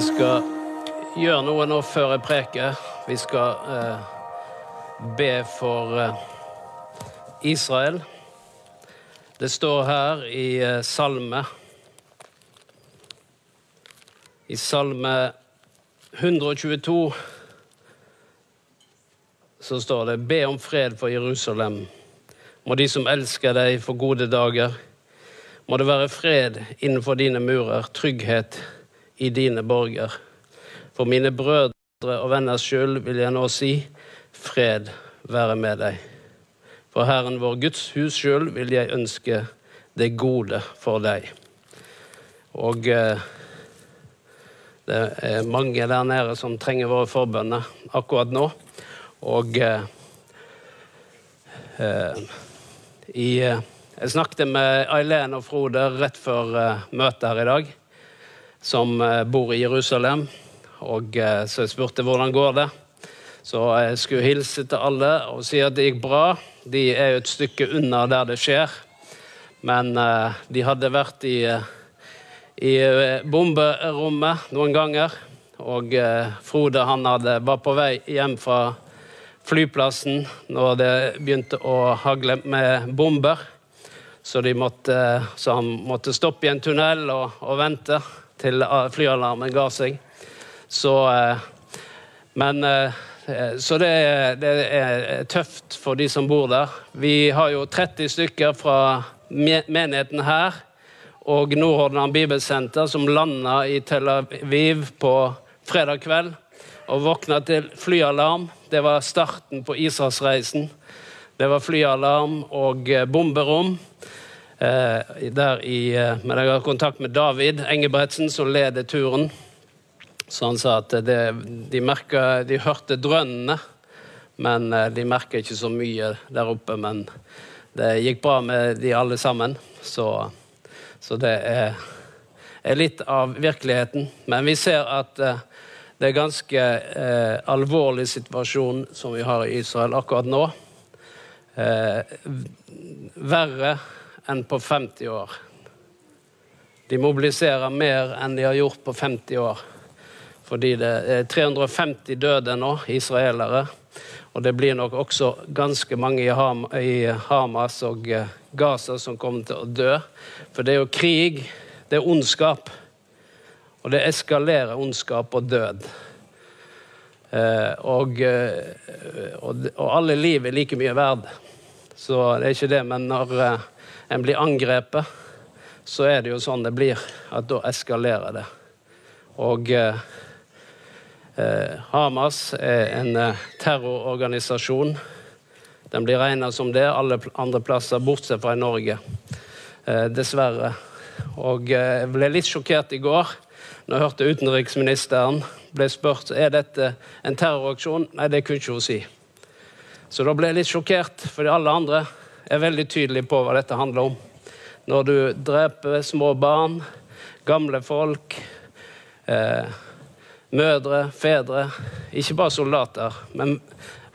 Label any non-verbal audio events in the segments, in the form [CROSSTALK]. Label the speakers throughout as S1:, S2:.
S1: Vi skal gjøre noe nå før jeg preker. Vi skal eh, be for eh, Israel. Det står her i eh, salme I salme 122 så står det Be om fred for Jerusalem. Må de som elsker deg, få gode dager. Må det være fred innenfor dine murer, trygghet i dine borger. For mine brødre og venners skyld vil jeg nå si, fred være med deg. For Herren vår Guds hus skyld vil jeg ønske det gode for deg. Og eh, det er mange der nede som trenger våre forbønner akkurat nå. Og eh, eh, i eh, Jeg snakket med Aileen og Frode rett før eh, møtet her i dag, som eh, bor i Jerusalem. Og eh, Så jeg spurte hvordan går det Så jeg skulle hilse til alle og si at det gikk bra. De er jo et stykke unna der det skjer. Men eh, de hadde vært i, i bomberommet noen ganger. Og Frode han hadde, var på vei hjem fra flyplassen når det begynte å hagle med bomber. Så, måtte, så han måtte stoppe i en tunnel og, og vente til flyalarmen ga seg. Så, eh, men, eh, så det, er- det er tøft for de som bor der. Vi har jo 30 stykker fra menigheten her og Nordhordland Bibelsenter som landa i Tel Aviv på fredag kveld og våkna til flyalarm. Det var starten på Israelsreisen. Det var flyalarm og eh, bomberom. Eh, der i, eh, men jeg har kontakt med David Engebretsen, som leder turen. Så han sa at det, de, merker, de hørte drønnene, men eh, de merker ikke så mye der oppe. Men det gikk bra med de alle sammen. Så, så det er, er litt av virkeligheten. Men vi ser at eh, det er ganske eh, alvorlig situasjon som vi har i Israel akkurat nå. Eh, verre enn på 50 år. De mobiliserer mer enn de har gjort på 50 år. Fordi det er 350 døde nå, israelere. Og det blir nok også ganske mange i, Ham i Hamas og eh, Gaza som kommer til å dø. For det er jo krig, det er ondskap. Og det eskalerer ondskap og død. Eh, og, eh, og, og alle liv er like mye verd. Så det er ikke det. Men når en blir angrepet, så er det jo sånn det blir. At da eskalerer det. Og eh, eh, Hamas er en eh, terrororganisasjon. Den blir regna som det alle andre plasser, bortsett fra i Norge. Eh, dessverre. Og eh, jeg ble litt sjokkert i går når jeg hørte utenriksministeren ble spurt er dette en terroraksjon. Nei, det kunne ikke hun si. Så da ble jeg litt sjokkert, fordi alle andre er veldig tydelig på hva dette handler om. Når du dreper små barn, gamle folk, eh, mødre, fedre, ikke bare soldater, men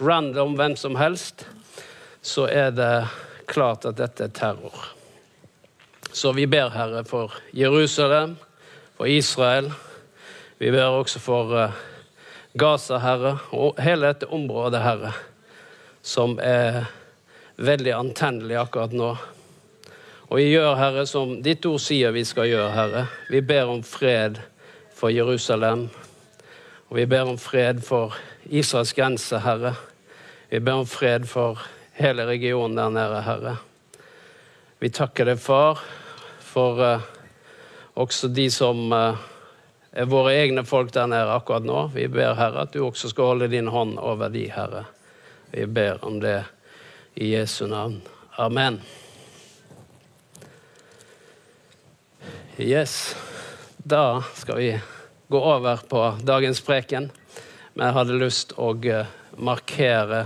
S1: random hvem som helst, så er det klart at dette er terror. Så vi ber, Herre, for Jerusalem, for Israel. Vi ber også for eh, Gaza, Herre, og hele dette området, Herre, som er veldig antennelig akkurat nå. Og vi gjør, Herre, som ditt ord sier vi skal gjøre, Herre. Vi ber om fred for Jerusalem. Og vi ber om fred for Israels grense, Herre. Vi ber om fred for hele regionen der nede, Herre. Vi takker deg, Far, for uh, også de som uh, er våre egne folk der nede akkurat nå. Vi ber, Herre, at du også skal holde din hånd over de, Herre. Vi ber om det i Jesu navn. Amen. Yes. Da skal vi gå over på dagens preken. Men jeg hadde lyst å eh, markere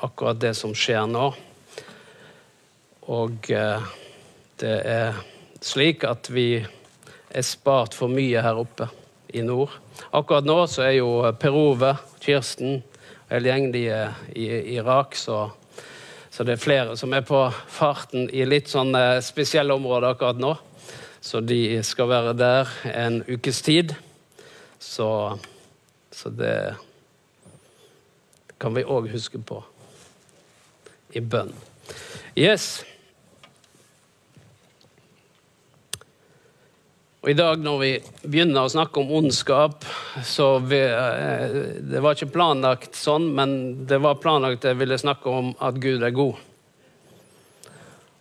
S1: akkurat det som skjer nå. Og eh, det er slik at vi er spart for mye her oppe i nord. Akkurat nå så er jo Per Ove, Kirsten og hele gjengen de er i Irak, så, så det er flere som er på farten i litt sånn eh, spesielle områder akkurat nå. Så de skal være der en ukes tid. Så, så det kan vi òg huske på i bønn. Yes. Og I dag når vi begynner å snakke om ondskap så vi, eh, Det var ikke planlagt sånn, men det var planlagt jeg ville snakke om at Gud er god.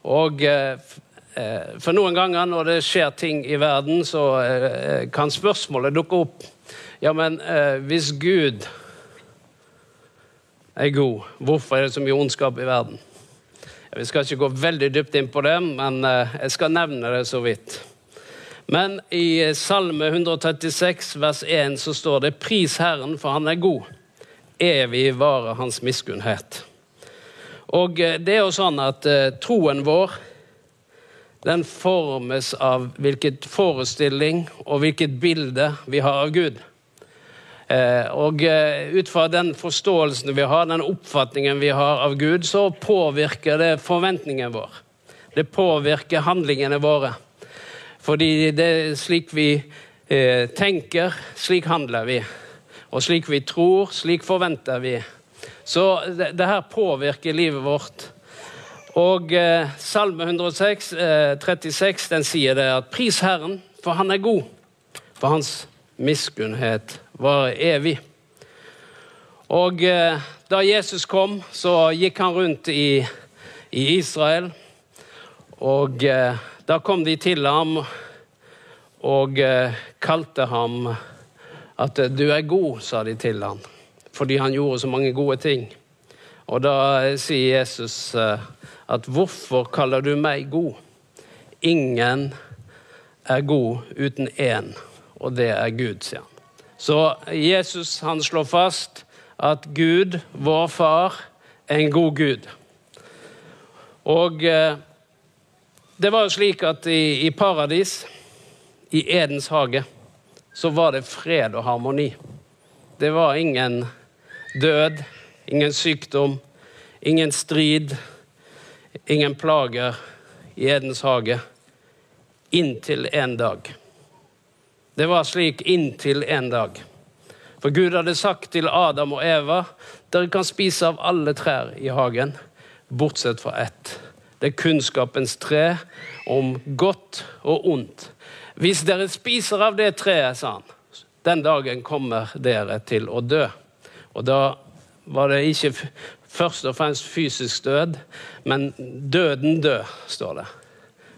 S1: Og eh, eh, for noen ganger når det skjer ting i verden, så kan spørsmålet dukke opp. Ja, men hvis Gud er god, hvorfor er det så mye ondskap i verden? Vi skal ikke gå veldig dypt inn på det, men jeg skal nevne det så vidt. Men i Salme 136 vers 1 så står det 'Pris Herren, for han er god'. Evig varer hans miskunnhet. Og eh, det er jo sånn at eh, troen vår den formes av hvilket forestilling og hvilket bilde vi har av Gud. Eh, og ut fra den forståelsen vi har, den oppfatningen vi har av Gud, så påvirker det forventningen vår. Det påvirker handlingene våre. Fordi det er slik vi eh, tenker, slik handler vi. Og slik vi tror, slik forventer vi. Så det, det her påvirker livet vårt. Og eh, Salme 106, eh, 36 den sier det at pris Herren, for han er god. For hans miskunnhet var evig. Og eh, da Jesus kom, så gikk han rundt i, i Israel. Og eh, da kom de til ham og eh, kalte ham at 'du er god', sa de til ham, fordi han gjorde så mange gode ting. Og da eh, sier Jesus eh, at 'hvorfor kaller du meg god'? Ingen er god uten én, og det er Gud, sier han. Så Jesus han slår fast at Gud, vår far, er en god Gud. Og det var jo slik at i, i paradis, i Edens hage, så var det fred og harmoni. Det var ingen død, ingen sykdom, ingen strid, ingen plager i Edens hage. Inntil en dag. Det var slik inntil en dag. For Gud hadde sagt til Adam og Eva dere kan spise av alle trær i hagen, bortsett fra ett. Det er kunnskapens tre om godt og ondt. Hvis dere spiser av det treet, sa han, den dagen kommer dere til å dø. Og da var det ikke først og fremst fysisk død, men døden død, står det.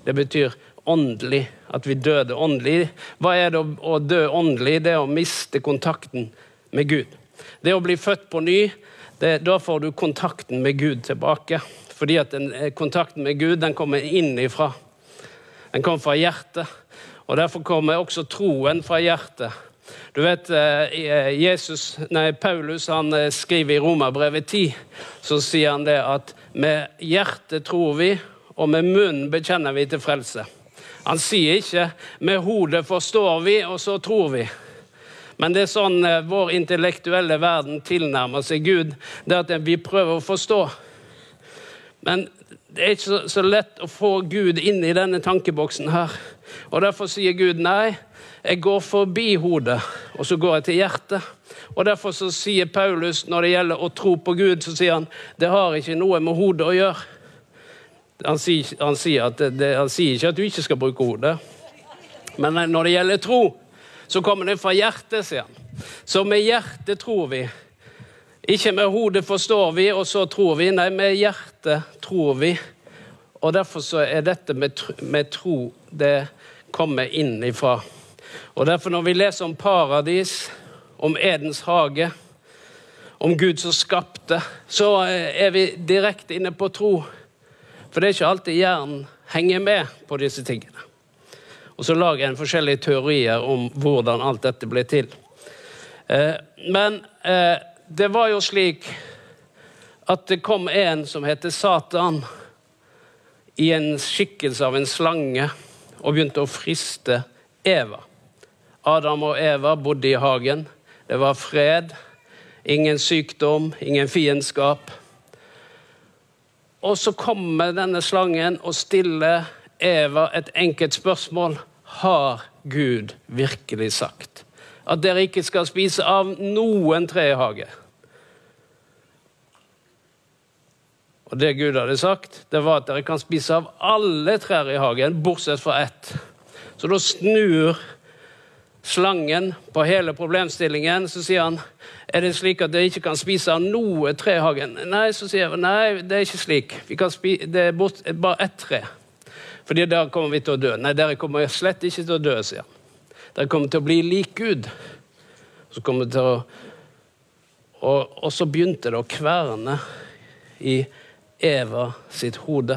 S1: Det betyr åndelig, at vi døde åndelig. Hva er det å dø åndelig? Det er å miste kontakten med Gud. Det å bli født på ny, det, da får du kontakten med Gud tilbake. Fordi at den, eh, kontakten med Gud den kommer innifra. Den kommer fra hjertet. Og Derfor kommer også troen fra hjertet. Du vet, eh, eh, Jesus, nei, Paulus han skriver i Romerbrevet 10 så sier han det at med hjertet tror vi, og med munnen bekjenner vi til frelse. Han sier ikke 'med hodet forstår vi, og så tror vi'. Men det er sånn vår intellektuelle verden tilnærmer seg Gud. det at Vi prøver å forstå. Men det er ikke så, lett å få Gud inn i denne tankeboksen her. Og Derfor sier Gud nei, jeg går forbi hodet, og så går jeg til hjertet. Og Derfor så sier Paulus når det gjelder å tro på Gud, så sier han det har ikke noe med hodet å gjøre. Han sier, han sier, det, han sier ikke at du ikke skal bruke hodet. Men når det gjelder tro, så kommer det fra hjertet, sier han. Så med hjertet tror vi. Ikke med hodet forstår vi, og så tror vi. Nei, med hjertet tror vi. Og derfor så er dette med, med tro Det kommer innifra. Og derfor, når vi leser om paradis, om Edens hage, om Gud som skapte, så er vi direkte inne på tro. For det er ikke alltid hjernen henger med på disse tingene. Og så lager en forskjellige teorier om hvordan alt dette ble til. Eh, men eh, det var jo slik at det kom en som heter Satan, i en skikkelse av en slange, og begynte å friste Eva. Adam og Eva bodde i hagen. Det var fred, ingen sykdom, ingen fiendskap. Og så kommer denne slangen og stiller Eva et enkelt spørsmål. Har Gud virkelig sagt at dere ikke skal spise av noen tre i hage. Og det Gud hadde sagt, det var at dere kan spise av alle trær i hagen, bortsett fra ett. Så da snur slangen på hele problemstillingen. Så sier han er det slik at dere ikke kan spise av noe tre i hagen. Nei, så sier jeg, nei, det er ikke slik. det er bare ett tre. Fordi der kommer vi til å dø. Nei, dere kommer slett ikke til å dø, sier han. Dere kommer til å bli lik Gud. Så kommer til å og, og så begynte det å kverne i Eva sitt hode.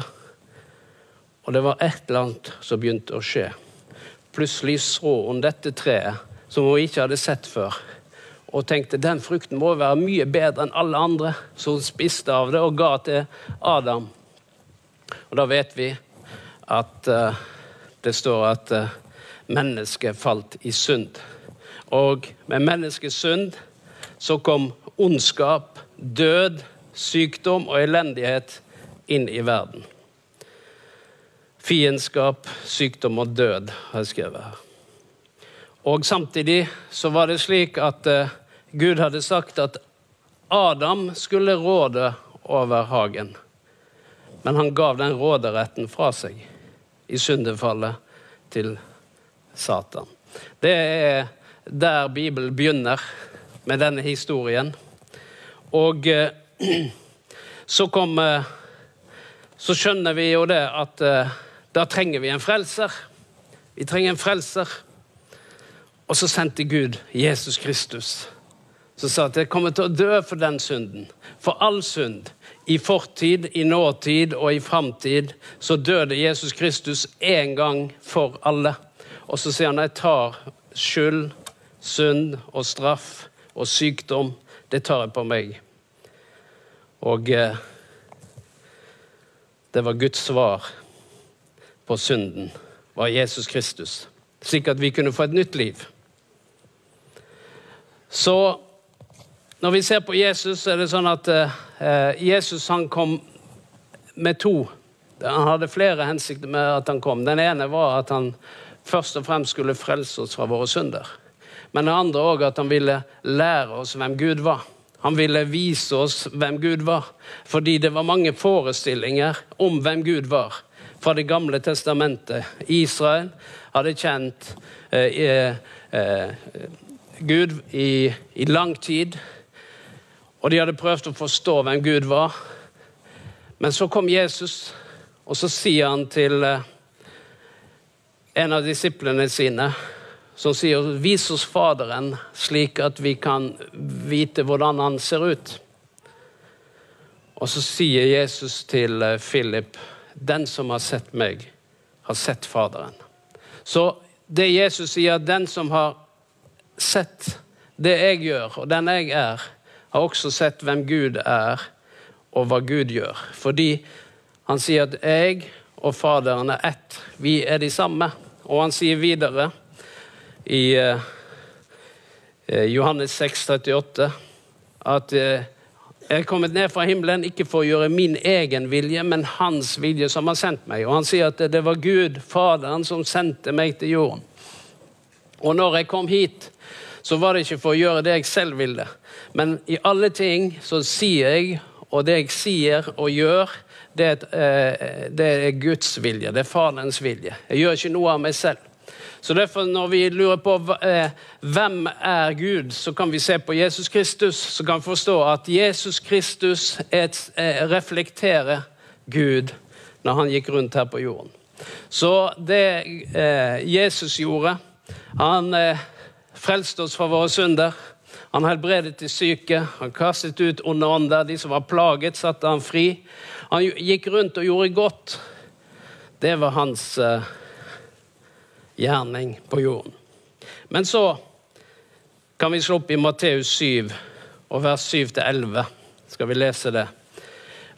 S1: Og det var et eller annet som begynte å skje. Plutselig så hun dette treet som hun ikke hadde sett før. Og tenkte den frukten må være mye bedre enn alle andre, så hun spiste av det og ga til Adam. Og da vet vi at uh, det står at uh, mennesket falt i synd. Og med menneskets synd så kom ondskap, død, sykdom og elendighet inn i verden. Fiendskap, sykdom og død, har jeg skrevet her. Og Samtidig så var det slik at uh, Gud hadde sagt at Adam skulle råde over hagen. Men han gav den råderetten fra seg i syndefallet til Satan. Det er der Bibelen begynner med denne historien. Og uh, [CLEARS THROAT] så kom uh, Så skjønner vi jo det at da trenger vi en frelser. Vi trenger en frelser. Og så sendte Gud Jesus Kristus, som sa at jeg kommer til å dø for den synden. For all synd. I fortid, i nåtid og i framtid så døde Jesus Kristus én gang for alle. Og så sier han jeg tar skyld, synd og straff og sykdom. Det tar jeg på meg. Og eh, det var Guds svar på synden var Jesus Kristus, slik at vi kunne få et nytt liv. Så når vi ser på Jesus, så er det sånn at eh, Jesus han kom med to. Han hadde flere hensikter med at han kom. Den ene var at han først og fremst skulle frelse oss fra våre synder. Men den andre òg at han ville lære oss hvem Gud var. Han ville vise oss hvem Gud var, fordi det var mange forestillinger om hvem Gud var fra Det gamle testamentet. Israel hadde kjent eh, eh, Gud i, i, lang tid, og de hadde prøvd å forstå hvem Gud var. Men så kom Jesus, og så sier han til eh, en av disiplene sine som sier 'Vis oss Faderen, slik at vi kan vite hvordan han ser ut'. Og så sier Jesus til eh, Philip 'Den som har sett meg, har sett Faderen'. Så det Jesus sier, den som har sett det jeg gjør, og den jeg er, har også sett hvem Gud er, og hva Gud gjør. Fordi han sier at jeg og Faderen er ett. Vi er de samme. Og han sier videre i eh, Johannes 6, 38, at eh, jeg er kommet ned fra himmelen ikke for å gjøre min egen vilje, men hans vilje som har sendt meg. Og Han sier at det var Gud, Faderen, som sendte meg til jorden. Og når jeg kom hit, så var det ikke for å gjøre det jeg selv ville. Men i alle ting så sier jeg, og det jeg sier og gjør, det er, eh, det er Guds vilje. Det er Faderens vilje. Jeg gjør ikke noe av meg selv. Så derfor Når vi lurer på eh, hvem er Gud, så kan vi se på Jesus Kristus. Så kan vi forstå at Jesus Kristus et, eh, reflekterer Gud når han gikk rundt her på jorden. Så det Jesus gjorde Han frelste oss fra våre synder. Han helbredet de syke, han kastet ut onde ånder. De som var plaget, satte han fri. Han gikk rundt og gjorde godt. Det var hans uh, gjerning på jorden. Men så kan vi slå opp i Matteus 7, og vers 7-11. Skal vi lese det?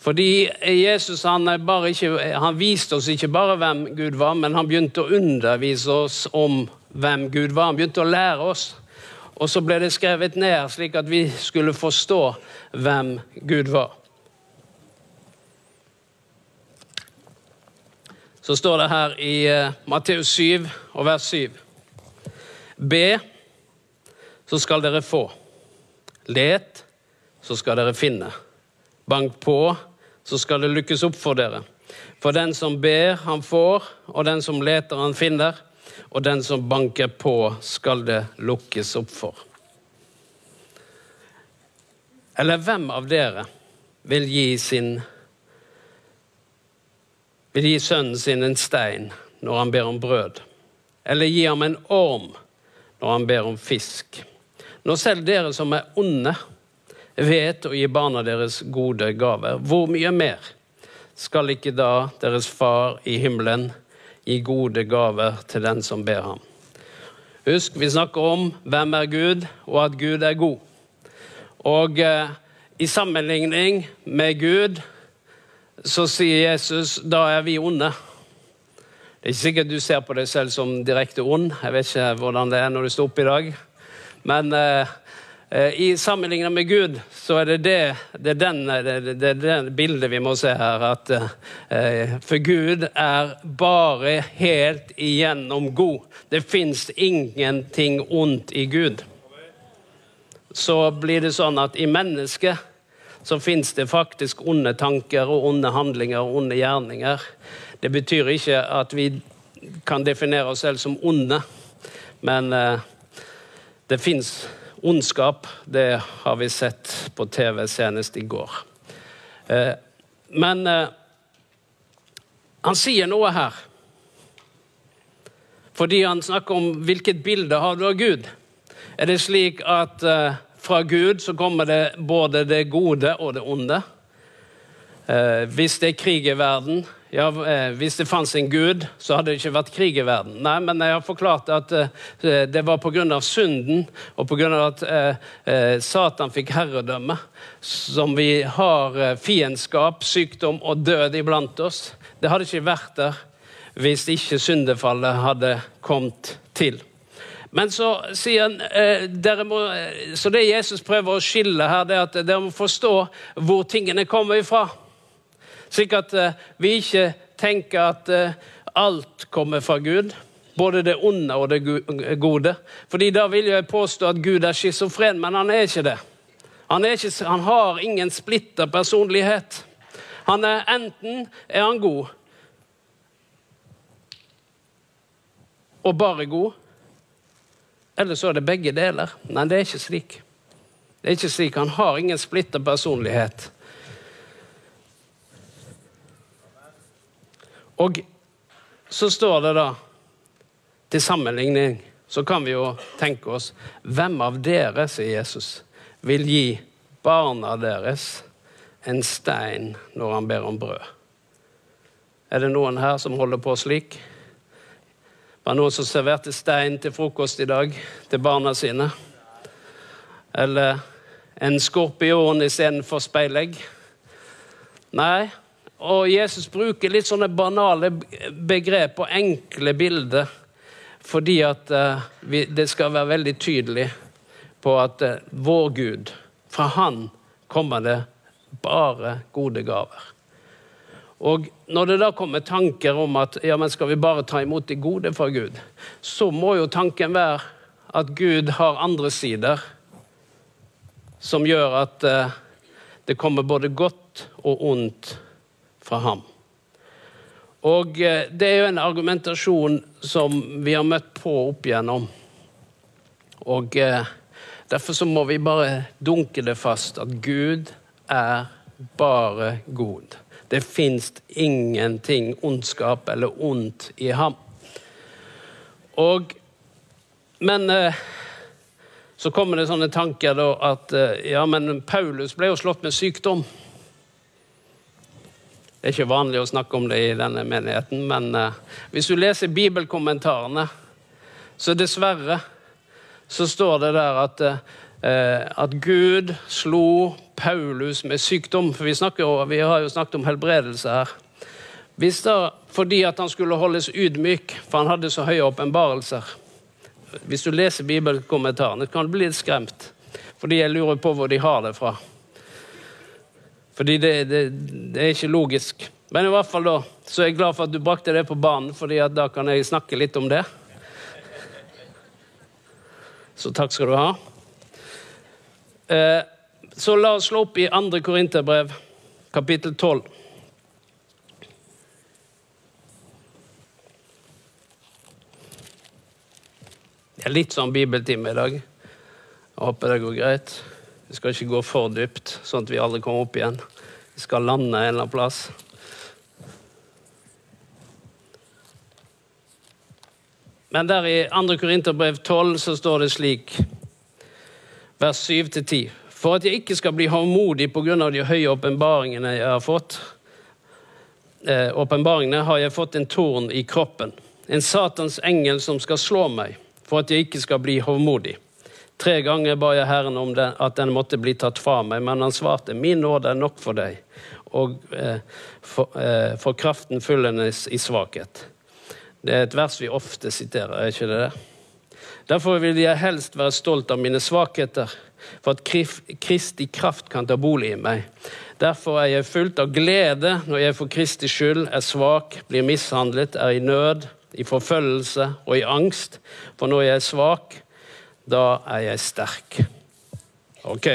S1: Fordi Jesus han, ikke, han, viste oss ikke bare hvem Gud var, men han begynte å undervise oss om hvem Gud var. Han begynte å lære oss. Og så ble det skrevet ned, slik at vi skulle forstå hvem Gud var. så står det her i uh, Matteus 7 og vers 7. Be, så skal dere få. Let, så skal dere finne. Bank på, så skal det lykkes opp for dere. For den som ber, han får, og den som leter, han finner. Og den som banker på, skal det lukkes opp for. Eller hvem av dere vil gi sin vil gi sønnen sin en stein når han ber om brød? Eller gi ham en orm når han ber om fisk? Når selv dere som er onde, vet å gi barna deres gode gaver, hvor mye mer skal ikke da deres far i himmelen gi gode gaver til den som ber ham? Husk, vi snakker om hvem er Gud, og at Gud er god. Og eh, i sammenligning med Gud så sier Jesus da er vi onde. Det er ikke sikkert du ser på deg selv som direkte ond. Jeg vet ikke hvordan det er når du står opp i dag. Men eh i sammenligning med Gud så er det det, det, den, det, det, det bildet vi må se her. At, eh, for Gud er bare helt igjennom god. Det fins ingenting ondt i Gud. Så blir det sånn at i mennesket så fins det faktisk onde tanker og onde handlinger og onde gjerninger. Det betyr ikke at vi kan definere oss selv som onde, men eh, det fins ondskap. Det har vi sett på TV senest i går. Eh, men eh, han sier noe her. Fordi han snakker om hvilket bilde har du av Gud. Er det slik at eh, fra Gud så kommer det både det gode og det onde. Eh, hvis det er krig i verden ja, eh, Hvis det fantes en gud, så hadde det ikke vært krig i verden. Nei, men jeg har forklart at eh, det var pga. synden og pga. at eh, eh, Satan fikk herredømme, som vi har eh, fiendskap, sykdom og død iblant oss. Det hadde ikke vært der hvis ikke syndefallet hadde kommet til. Men så sier han eh, må, eh, Så det Jesus prøver å skille her, det er at dere må forstå hvor tingene kommer ifra. Slik at eh, vi ikke tenker at eh, alt kommer fra Gud. Både det onde og det gode. Fordi da vil jeg påstå at Gud er schizofren, men han er ikke det. Han, ikke, han har ingen splitta personlighet. Han er Enten er han god og bare god, eller så er det begge deler. Nei, det er ikke slik. Det er ikke slik. Han har ingen splitta personlighet. Og så står det da Til sammenligning så kan vi jo tenke oss Hvem av dere, sier Jesus, vil gi barna deres en stein når han ber om brød? Er det noen her som holder på slik? var det noen som serverte stein til frokost i dag til barna sine. Eller en skorpion istedenfor speilegg. Nei, og Jesus bruker litt sånne banale begrep og enkle bilder fordi at uh, vi, det skal være veldig tydelig på at uh, vår Gud, fra Han kommer det bare gode gaver. Og når det da kommer tanker om at ja, men skal vi bare ta imot det gode fra Gud, så må jo tanken være at Gud har andre sider som gjør at eh, det kommer både godt og ondt fra ham. Og eh, det er jo en argumentasjon som vi har møtt på opp igjennom. Og eh, derfor så må vi bare dunke det fast at Gud er bare god. Det fins ingenting ondskap eller ondt i ham. Og Men eh, så kommer det sånne tanker da at ja, men Paulus ble jo slått med sykdom. Det er ikke vanlig å snakke om det i denne menigheten, men eh, hvis du leser bibelkommentarene, så dessverre så står det der at, at Gud slo Paulus med sykdom. For vi, snakker, vi har jo snakket om helbredelse her. Hvis da, fordi at han skulle holdes ydmyk, for han hadde så høye åpenbarelser. Hvis du leser bibelkommentarene, kan du bli litt skremt. Fordi jeg lurer på hvor de har det fra. Fordi det, det, det er ikke logisk. Men i hvert fall da, så er jeg glad for at du brakte det på banen, fordi da kan jeg snakke litt om det. Så takk skal du ha. Eh, så la oss slå opp i 2. Korinterbrev, kapittel 12. Det er litt sånn bibeltime i dag. Jeg håper det går greit. Vi skal ikke gå for dypt, sånn at vi aldri kommer opp igjen. Vi skal lande en eller annen plass. Men der i 2. Korinterbrev 12 så står det slik, vers 7-10. For at jeg ikke skal bli håndmodig av de høye åpenbaringene jeg har fått, eh, åpenbaringene har jeg fått en torn i kroppen, en Satans engel som skal slå meg, for at jeg ikke skal bli hovmodig. Tre ganger ba jeg Herren om det, at den måtte bli tatt fra meg, men han svarte, min nåde er nok for deg, og eh, for, eh, for kraften fyllendes i svakhet. Det er et vers vi ofte siterer, er ikke det det? Derfor vil jeg helst være stolt av mine svakheter, for at Kristi kraft kan ta bolig i meg. Derfor er jeg fullt av glede når jeg for Kristi skyld er svak, blir mishandlet, er i nød, i forfølgelse og i angst. For når jeg er svak, da er jeg sterk. Ok.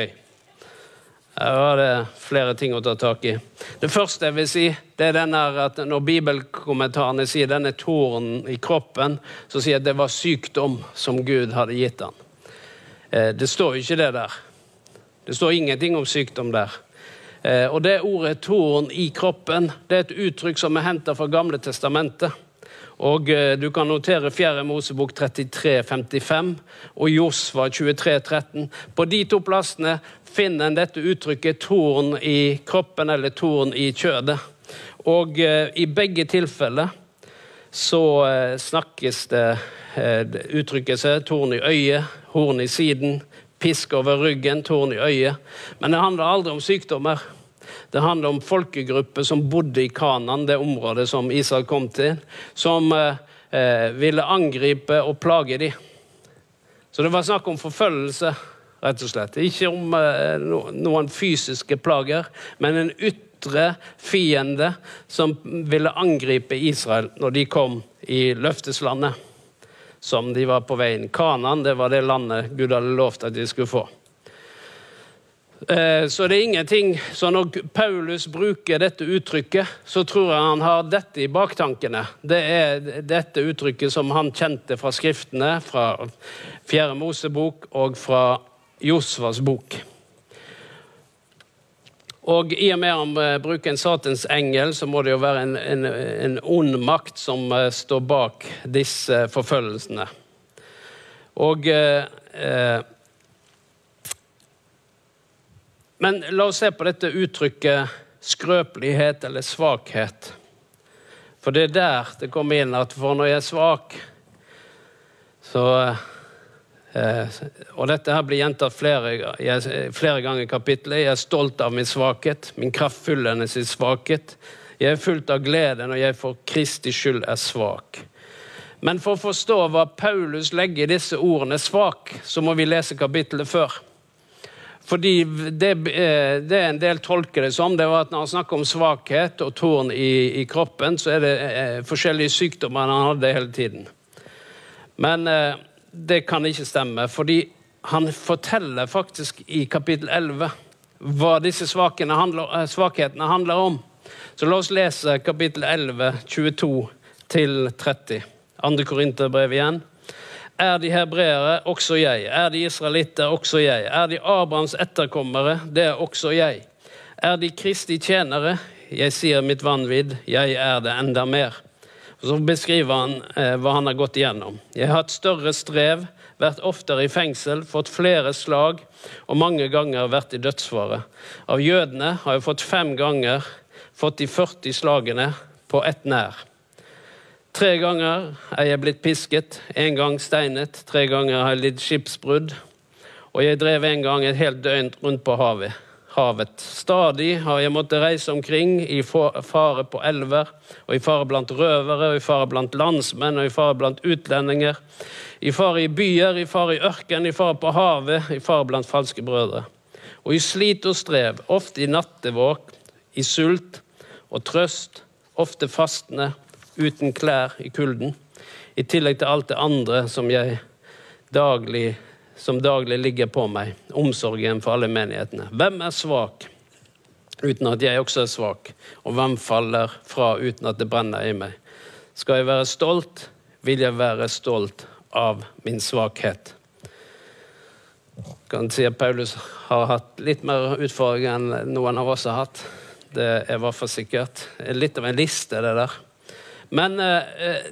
S1: Her var det flere ting å ta tak i. Det første jeg vil si, det er denne at når bibelkommentarene sier denne tårnen i kroppen, så sier jeg at det var sykdom som Gud hadde gitt han. Eh, det står ikke det der. Det står ingenting om sykdom der. Eh, og det ordet 'tårn i kroppen' det er et uttrykk som er henta fra Gamle testamentet. Og eh, Du kan notere 4. Mosebok 33, 55 og Josva 23, 13. På de to plassene finner en dette uttrykket 'torn i kroppen' eller 'torn i kjødet'. Og eh, i begge tilfeller så eh, snakkes det uttrykket seg 'torn i øyet', 'horn i siden', 'pisk over ryggen', 'torn i øyet'. Men det handler aldri om sykdommer. Det handler om folkegrupper som bodde i Kanan, det området som Israel kom til, som eh, ville angripe og plage dem. Så det var snakk om forfølgelse, rett og slett. Ikke om eh, noen fysiske plager, men en ytre fiende som ville angripe Israel når de kom i løfteslandet, som de var på veien. Kanan det var det landet Gud hadde lovt at de skulle få. Eh, så det er ingenting Så når Paulus bruker dette uttrykket, så tror jeg han har dette i baktankene. Det er dette uttrykket som han kjente fra skriftene, fra Fjerde Mosebok og fra Josvas bok. Og i og med han eh, bruker en satens engel, så må det jo være en, en, en ond makt som eh, står bak disse forfølgelsene. Og eh, Men la oss se på dette uttrykket skrøpelighet eller svakhet. For det er der det kommer inn at for når jeg er svak, så eh, Og dette her blir gjentatt flere, jeg, flere ganger i kapittelet. Jeg er stolt av min svakhet, min kraftfulle sin svakhet. Jeg er fullt av glede når jeg for Kristi skyld er svak. Men for å forstå hva Paulus legger i disse ordene 'svak', så må vi lese kapittelet før. Fordi det, eh, det, en del tolker det som, det var at når han snakker om svakhet og torn i, i kroppen, så er det eh, forskjellige sykdommer han hadde hele tiden. Men eh, det kan ikke stemme, fordi han forteller faktisk i kapittel 11 hva disse handler, eh, svakhetene handler om. Så la oss lese kapittel 11, 22 til 30. Andre Korinterbrev igjen. Er de hebreere, også jeg. Er de israelitter, også jeg. Er de Abrahams etterkommere, det er også jeg. Er de Kristi tjenere, jeg sier mitt vanvidd, jeg er det enda mer. Og så beskriver han eh, hva han har gått igjennom. Jeg har hatt større strev, vært oftere i fengsel, fått flere slag og mange ganger vært i dødsfare. Av jødene har jeg fått fem ganger fått de 40 slagene på ett nær. Tre ganger er jeg blitt pisket, en gang steinet, tre ganger har jeg lidd skipsbrudd, og jeg drev en gang et helt døgn rundt på havet. havet. Stadig har jeg måttet reise omkring i fare på elver, og i fare blant røvere, og i fare blant landsmenn, og i fare blant utlendinger. I fare i byer, i fare i ørken, i fare på havet, i fare blant falske brødre. Og i slit og strev, ofte i nattevåk, i sult og trøst, ofte fastende uten klær i kulden, i tillegg til alt det andre som jeg daglig som daglig ligger på meg, omsorgen for alle menighetene. Hvem er svak uten at jeg også er svak? Og hvem faller fra uten at det brenner i meg? Skal jeg være stolt, vil jeg være stolt av min svakhet. Kan si at Paulus har hatt litt mer utfordringer enn noen av oss har hatt. Det er i hvert fall sikkert. Litt av en liste, det der. Men eh,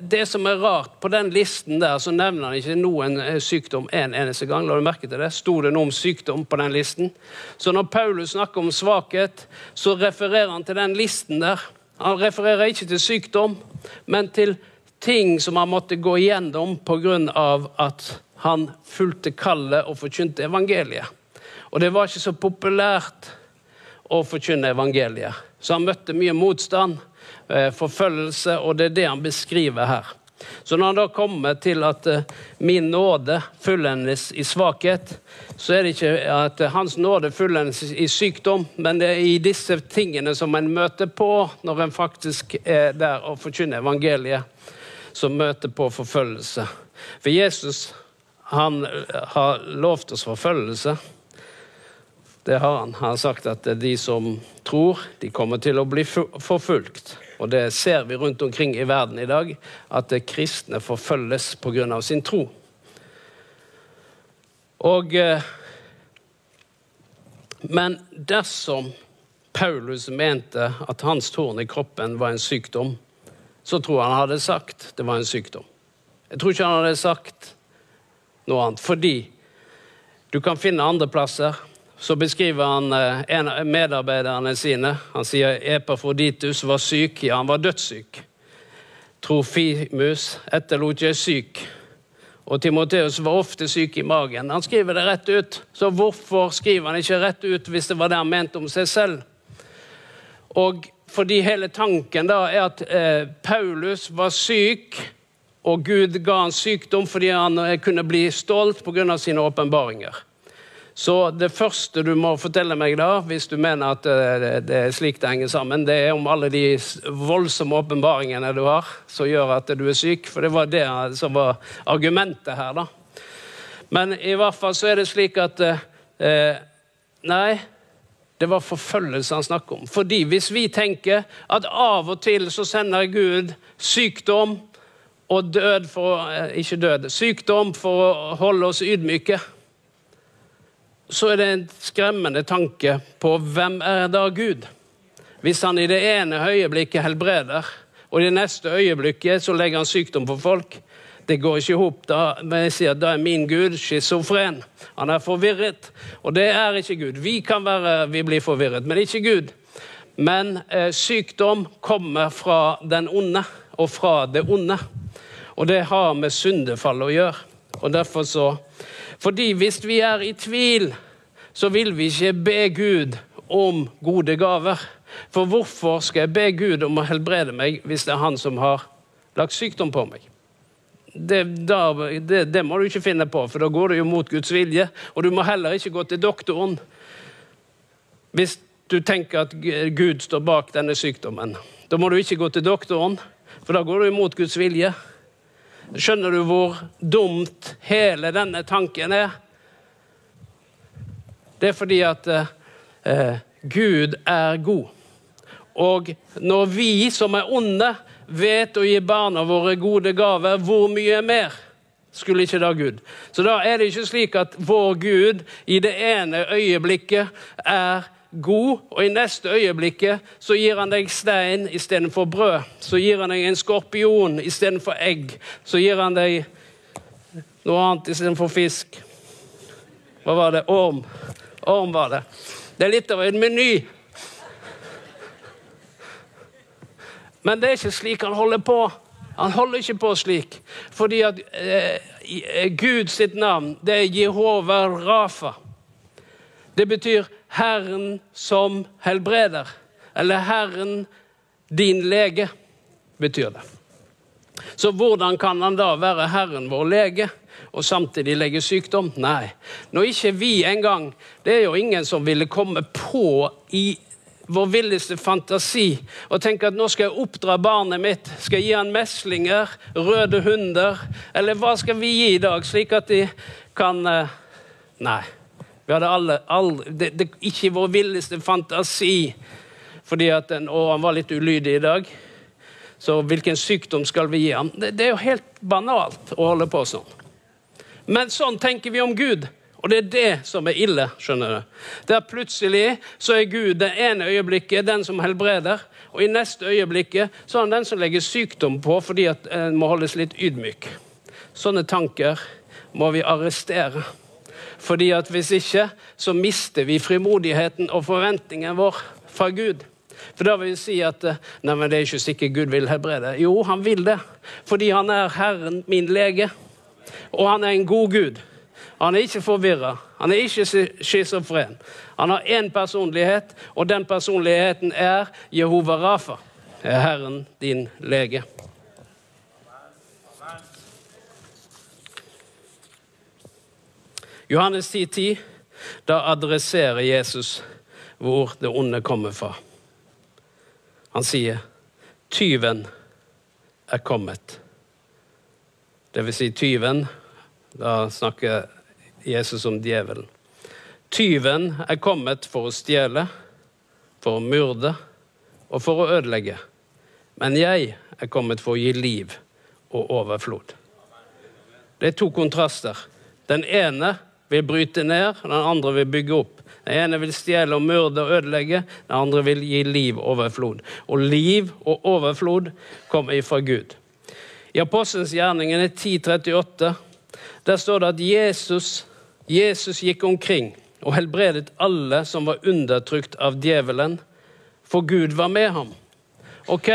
S1: det som er rart, på den listen der så nevner han ikke noen eh, sykdom en eneste gang. La du merke til det? Sto det noe om sykdom på den listen? Så når Paulus snakker om svakhet, så refererer han til den listen der. Han refererer ikke til sykdom, men til ting som han måtte gå igjennom pga. at han fulgte kallet og forkynte evangeliet. Og det var ikke så populært å forkynne evangeliet. Så han møtte mye motstand, eh, forfølgelse, og det er det han beskriver her. Så når han da kommer til at eh, min nåde fullendes i svakhet, så er det ikke at hans nåde fullendes i sykdom, men det er i disse tingene som en møter på når en faktisk er der og forkynner evangeliet, som møter på forfølgelse. For Jesus han har lovt oss forfølgelse. Det har han. Han har sagt at de som tror, de kommer til å bli forfulgt. Og det ser vi rundt omkring i verden i dag, at kristne forfølges pga. sin tro. Og eh, Men dersom Paulus mente at hans torn i kroppen var en sykdom, så tror jeg han hadde sagt det var en sykdom. Jeg tror ikke han hadde sagt noe annet. Fordi du kan finne andre plasser så beskriver han eh, en av medarbeiderne sine. Han sier Epafroditus var syk. Ja, han var dødssyk. Trofimus etterlot jeg syk. Og Timoteus var ofte syk i magen. Han skriver det rett ut. Så hvorfor skriver han ikke rett ut hvis det var det han mente om seg selv? Og fordi hele tanken da er at eh, Paulus var syk, og Gud ga han sykdom fordi han eh, kunne bli stolt pga. sine åpenbaringer. Så det første du må fortelle meg, da, hvis du mener at eh, det er slik det henger sammen, det er om alle de voldsomme åpenbaringene du har som gjør at du er syk. For det var det som var argumentet her, da. Men i hvert fall så er det slik at eh, Nei, det var forfølgelse han snakket om. Fordi hvis vi tenker at av og til så sender Gud sykdom og død for eh, Ikke død, sykdom for å holde oss ydmyke så er det en skremmende tanke på hvem er da Gud? Hvis han i det ene øyeblikket helbreder, og i det neste øyeblikket så legger han sykdom på folk. Det går ikke i hop. Men jeg sier, da er min Gud schizofren. Han er forvirret. Og det er ikke Gud. Vi kan være, vi blir forvirret, men ikke Gud. Men eh, sykdom kommer fra den onde, og fra det onde. Og det har med syndefall å gjøre. Og derfor så fordi hvis vi er i tvil, så vil vi ikke be Gud om gode gaver. For hvorfor skal jeg be Gud om å helbrede meg hvis det er han som har lagt sykdom på meg? Det, da, det, det, må du ikke finne på, for da går du jo mot Guds vilje. Og du må heller ikke gå til doktoren hvis du tenker at Gud står bak denne sykdommen. Da må du ikke gå til doktoren, for da går du imot Guds vilje. Skjønner du hvor dumt hele denne tanken er? Det er fordi at eh, Gud er god. Og når vi som er onde, vet å gi barna våre gode gaver, hvor mye mer skulle ikke da Gud? Så da er det ikke slik at vår Gud i det ene øyeblikket er god, og i neste øyeblikket så gir han deg stein istedenfor brød. Så gir han deg en skorpion istedenfor egg. Så gir han deg noe annet istedenfor fisk. Hva var det? Orm. Orm var det. Det er litt av en meny. Men det er ikke slik han holder på. Han holder ikke på slik. Fordi at eh, Gud sitt navn, det er Jehova Rafa. Det betyr 'Herren som helbreder'. Eller 'Herren din lege', betyr det. Så hvordan kan han da være Herren vår lege og samtidig legge sykdom? Nei. Når ikke vi engang Det er jo ingen som ville komme på i vår villeste fantasi og tenke at nå skal jeg oppdra barnet mitt, skal jeg gi han meslinger, røde hunder, eller hva skal vi gi i dag, slik at de kan eh, Nei. Vi hadde alle, aldri, det, det, Ikke vår villeste fantasi. Fordi at den, og han var litt ulydig i dag. Så hvilken sykdom skal vi gi ham? Det, det er jo helt banalt å holde på sånn. Men sånn tenker vi om Gud. Og det er det som er ille. skjønner du. Der plutselig så er Gud det ene øyeblikket den som helbreder, og i neste øyeblikket så er han den som legger sykdom på fordi at en må holdes litt ydmyk. Sånne tanker må vi arrestere. Fordi at hvis ikke, så mister vi frimodigheten og forventningen vår fra Gud. For da vil vi si at nei, men det er ikke sikkert Gud vil helbrede. Jo, han vil det. Fordi han er Herren, min lege. Og han er en god Gud. Han er ikke forvirra. Han er ikke schizofren. Han har én personlighet, og den personligheten er Jehova Rafa. Er Herren din lege. Johannes 10,10, 10, da adresserer Jesus hvor det onde kommer fra. Han sier, 'Tyven er kommet'. Det vil si tyven. Da snakker Jesus om djevelen. Tyven er kommet for å stjele, for å myrde og for å ødelegge. Men jeg er kommet for å gi liv og overflod. Det er to kontraster. Den ene vil bryte ned, den andre vil bygge opp. Den ene vil stjele og myrde og ødelegge, den andre vil gi liv og overflod. Og liv og overflod kommer ifra Gud. I Apostelens gjerninger 1038 der står det at Jesus, Jesus gikk omkring og helbredet alle som var undertrykt av djevelen, for Gud var med ham. Ok,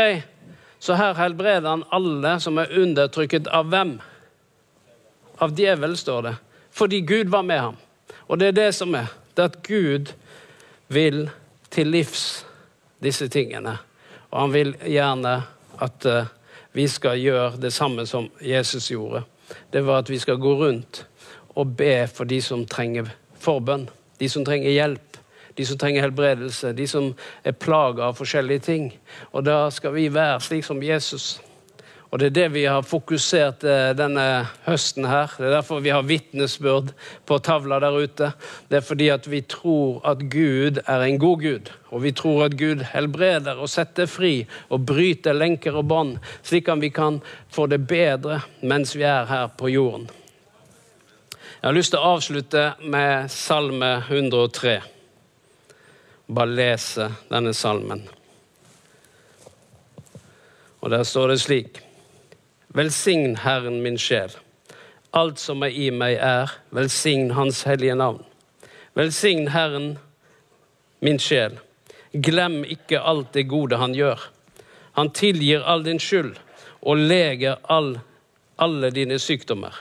S1: Så her helbreder han alle som er undertrykket av hvem? Av djevelen, står det. Fordi Gud var med ham. Og det er det som er. Det er at Gud vil til livs disse tingene. Og han vil gjerne at uh, vi skal gjøre det samme som Jesus gjorde. Det var at vi skal gå rundt og be for de som trenger forbønn. De som trenger hjelp, de som trenger helbredelse, de som er plaga av forskjellige ting. Og da skal vi være slik som Jesus. Og Det er det vi har fokusert eh, denne høsten her. Det er derfor vi har vitnesbyrd på tavla der ute. Det er fordi at vi tror at Gud er en god Gud. Og vi tror at Gud helbreder og setter fri og bryter lenker og bånd, slik at vi kan få det bedre mens vi er her på jorden. Jeg har lyst til å avslutte med Salme 103. Bare lese denne salmen. Og der står det slik Velsign Herren min sjel. Alt som er i meg er, velsign Hans hellige navn. Velsign Herren min sjel. Glem ikke alt det gode han gjør. Han tilgir all din skyld og leger all, alle dine sykdommer.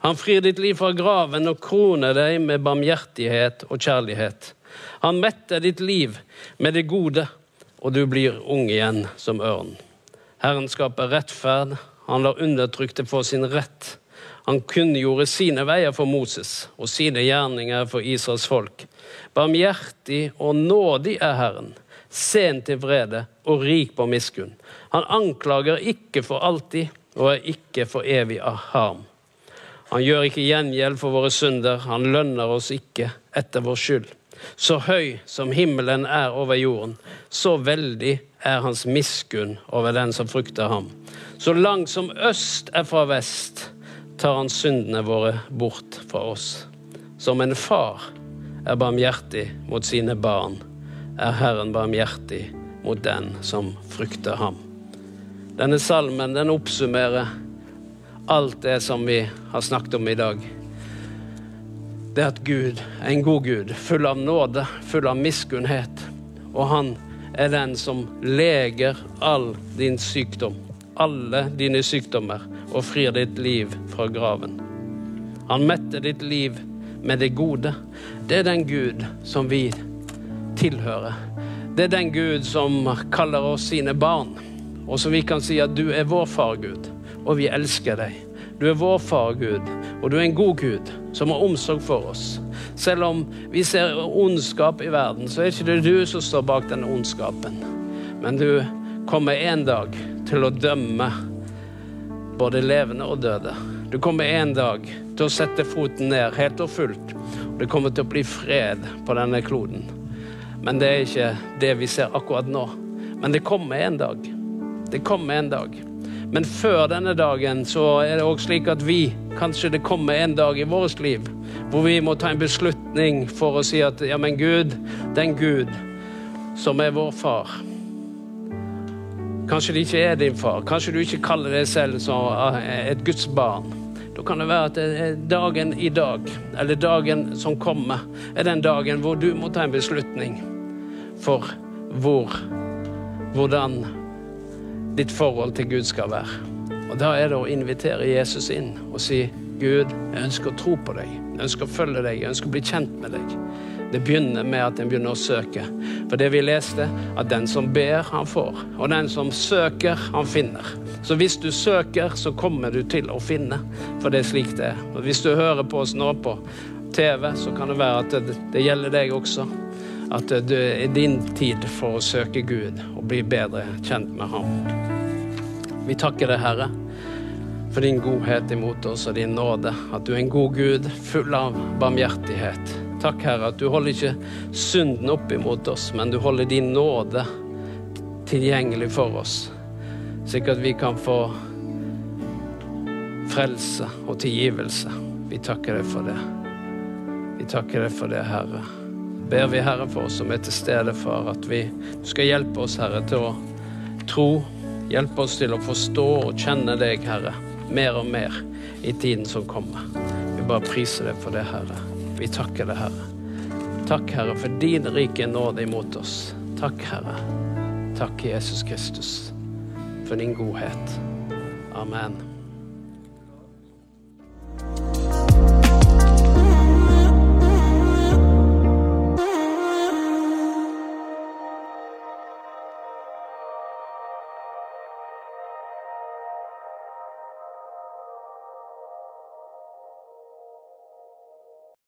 S1: Han frir ditt liv fra graven og kroner deg med barmhjertighet og kjærlighet. Han metter ditt liv med det gode, og du blir ung igjen som ørn. Herren skaper rettferd han lar undertrykte få sin rett. Han kunngjorde sine veier for Moses og sine gjerninger for Israels folk. Barmhjertig og nådig er Herren, sen til vrede og rik på miskunn. Han anklager ikke for alltid og er ikke for evig av harm. Han gjør ikke gjengjeld for våre synder, han lønner oss ikke etter vår skyld. Så høy som himmelen er over jorden, så veldig er hans miskunn over den som frykter ham. Så langt som øst er fra vest, tar han syndene våre bort fra oss. Som en far er barmhjertig mot sine barn, er Herren barmhjertig mot den som frykter ham. Denne salmen den oppsummerer alt det som vi har snakket om i dag. Det at Gud er en god Gud, full av nåde, full av miskunnhet. Og han er den som leger all din sykdom alle dine sykdommer og frir ditt liv fra graven. Han metter ditt liv med det gode. Det er den Gud som vi tilhører. Det er den Gud som kaller oss sine barn, og som vi kan si at du er vår far, Gud, og vi elsker deg. Du er vår far, Gud, og du er en god Gud som har omsorg for oss. Selv om vi ser ondskap i verden, så er det ikke du som står bak denne ondskapen. Men du kommer en dag til å dømme både levende og døde. Du kommer en dag til å sette foten ned helt og fullt. Og det kommer til å bli fred på denne kloden. Men det er ikke det vi ser akkurat nå. Men det kommer en dag. Det kommer en dag. Men før denne dagen så er det òg slik at vi, kanskje det kommer en dag i vårt liv, hvor vi må ta en beslutning for å si at ja, men Gud, den Gud som er vår far Kanskje det ikke er din far, kanskje du ikke kaller deg selv som eh, et Guds barn. Da kan det være at er dagen i dag, eller dagen som kommer, er den dagen hvor du må ta en beslutning for hvor, hvordan ditt forhold til Gud skal være. Og Da er det å invitere Jesus inn og si Gud, jeg ønsker å tro på deg, jeg ønsker å følge deg, jeg ønsker å bli kjent med deg. Det begynner med at en begynner å søke. For det vi leste, at den som ber, han får. Og den som søker, han finner. Så hvis du søker, så kommer du til å finne. For det er slik det er. Og hvis du hører på oss nå på TV, så kan det være at det, det gjelder deg også. At det er din tid for å søke Gud og bli bedre kjent med Ham. Vi takker deg, Herre for din godhet imot oss og din nåde. At du er en god Gud, full av barmhjertighet. Takk, Herre, at du holder ikke synden opp imot oss, men du holder din nåde tilgjengelig for oss, slik at vi kan få frelse og tilgivelse. Vi takker deg for det. Vi takker deg for det, Herre. Ber vi, Herre, for oss som er til stede, for at vi skal hjelpe oss, Herre, til å tro. Hjelpe oss til å forstå og kjenne deg, Herre mer og mer i tiden som kommer. Vi bare priser deg for det, Herre. Vi takker deg, Herre. Takk, Herre, for din rike nåde imot oss. Takk, Herre. Takk, Jesus Kristus, for din godhet. Amen.